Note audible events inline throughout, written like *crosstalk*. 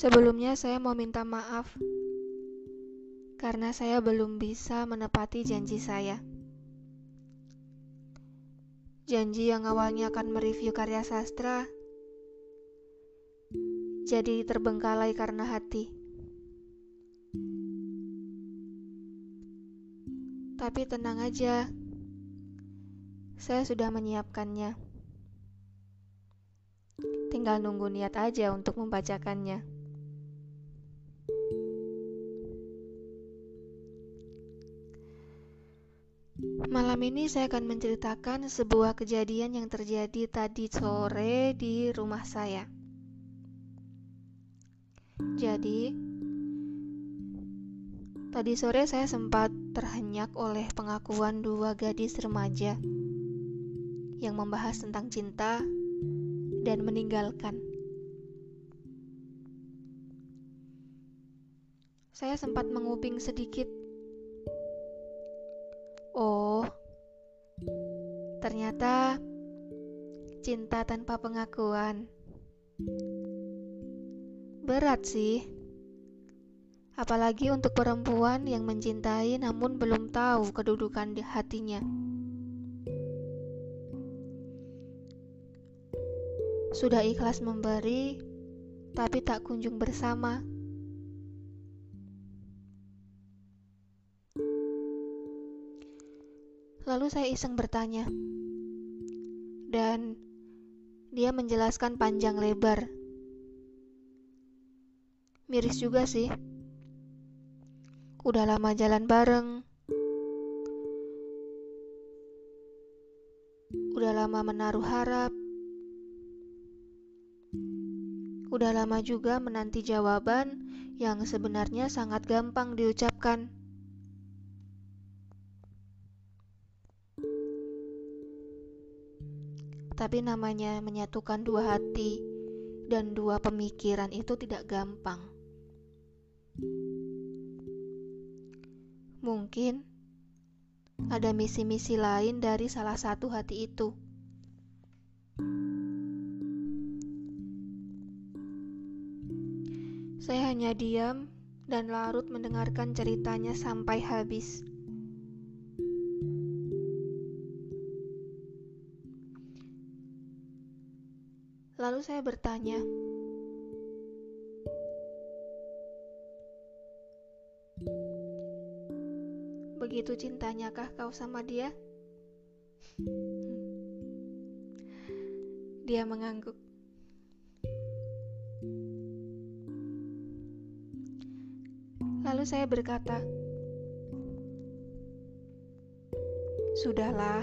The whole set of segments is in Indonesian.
Sebelumnya, saya mau minta maaf karena saya belum bisa menepati janji saya. Janji yang awalnya akan mereview karya sastra jadi terbengkalai karena hati. Tapi tenang aja, saya sudah menyiapkannya. Tinggal nunggu niat aja untuk membacakannya. Malam ini saya akan menceritakan sebuah kejadian yang terjadi tadi sore di rumah saya. Jadi, tadi sore saya sempat terhenyak oleh pengakuan dua gadis remaja yang membahas tentang cinta dan meninggalkan. Saya sempat menguping sedikit Oh, ternyata cinta tanpa pengakuan berat sih. Apalagi untuk perempuan yang mencintai namun belum tahu kedudukan di hatinya. Sudah ikhlas memberi, tapi tak kunjung bersama. Lalu saya iseng bertanya. Dan dia menjelaskan panjang lebar. Miris juga sih. Udah lama jalan bareng. Udah lama menaruh harap. Udah lama juga menanti jawaban yang sebenarnya sangat gampang diucapkan. Tapi namanya menyatukan dua hati dan dua pemikiran itu tidak gampang. Mungkin ada misi-misi lain dari salah satu hati itu. Saya hanya diam dan larut mendengarkan ceritanya sampai habis. Lalu saya bertanya, "Begitu cintanyakah kau sama dia?" *laughs* Dia mengangguk. Lalu saya berkata, "Sudahlah,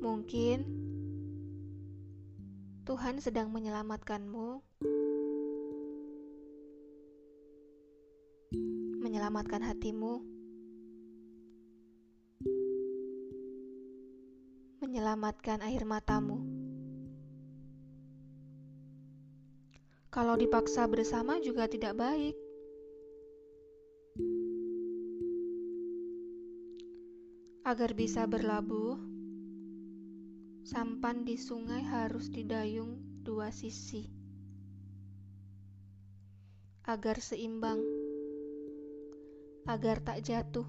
mungkin." Tuhan sedang menyelamatkanmu, menyelamatkan hatimu, menyelamatkan air matamu. Kalau dipaksa bersama juga tidak baik. Agar bisa berlabuh, Sampan di sungai harus didayung dua sisi agar seimbang, agar tak jatuh.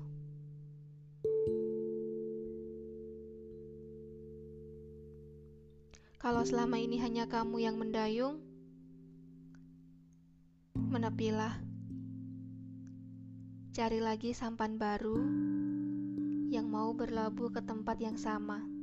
Kalau selama ini hanya kamu yang mendayung, menepilah. Cari lagi sampan baru yang mau berlabuh ke tempat yang sama.